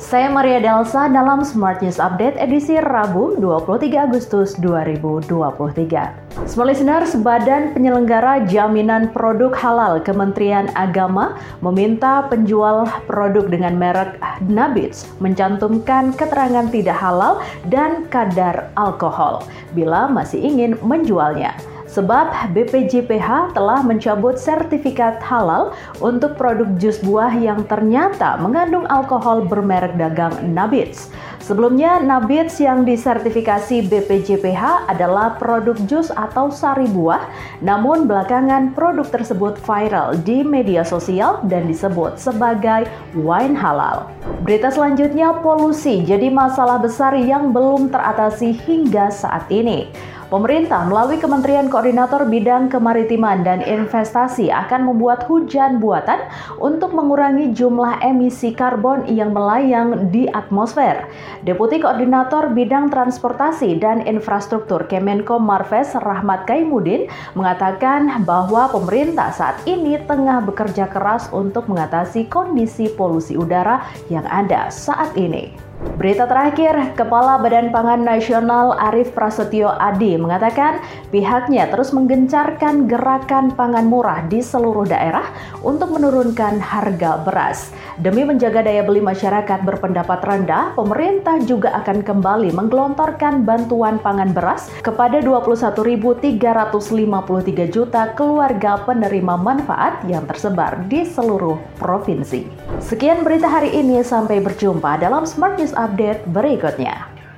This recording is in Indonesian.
Saya Maria Delsa dalam Smart News Update edisi Rabu 23 Agustus 2023. Smart listeners, Badan Penyelenggara Jaminan Produk Halal Kementerian Agama meminta penjual produk dengan merek Nabits mencantumkan keterangan tidak halal dan kadar alkohol bila masih ingin menjualnya sebab BPJPH telah mencabut sertifikat halal untuk produk jus buah yang ternyata mengandung alkohol bermerek dagang Nabits. Sebelumnya, Nabits yang disertifikasi BPJPH adalah produk jus atau sari buah, namun belakangan produk tersebut viral di media sosial dan disebut sebagai wine halal. Berita selanjutnya, polusi jadi masalah besar yang belum teratasi hingga saat ini. Pemerintah melalui Kementerian Koordinator Bidang Kemaritiman dan Investasi akan membuat hujan buatan untuk mengurangi jumlah emisi karbon yang melayang di atmosfer. Deputi Koordinator Bidang Transportasi dan Infrastruktur Kemenko Marves Rahmat Kaimudin mengatakan bahwa pemerintah saat ini tengah bekerja keras untuk mengatasi kondisi polusi udara yang ada saat ini. Berita terakhir, Kepala Badan Pangan Nasional Arief Prasetyo Adi mengatakan pihaknya terus menggencarkan gerakan pangan murah di seluruh daerah untuk menurunkan harga beras. Demi menjaga daya beli masyarakat berpendapat rendah, pemerintah juga akan kembali menggelontorkan bantuan pangan beras kepada 21.353 juta keluarga penerima manfaat yang tersebar di seluruh provinsi. Sekian berita hari ini, sampai berjumpa dalam Smart News Update berikutnya.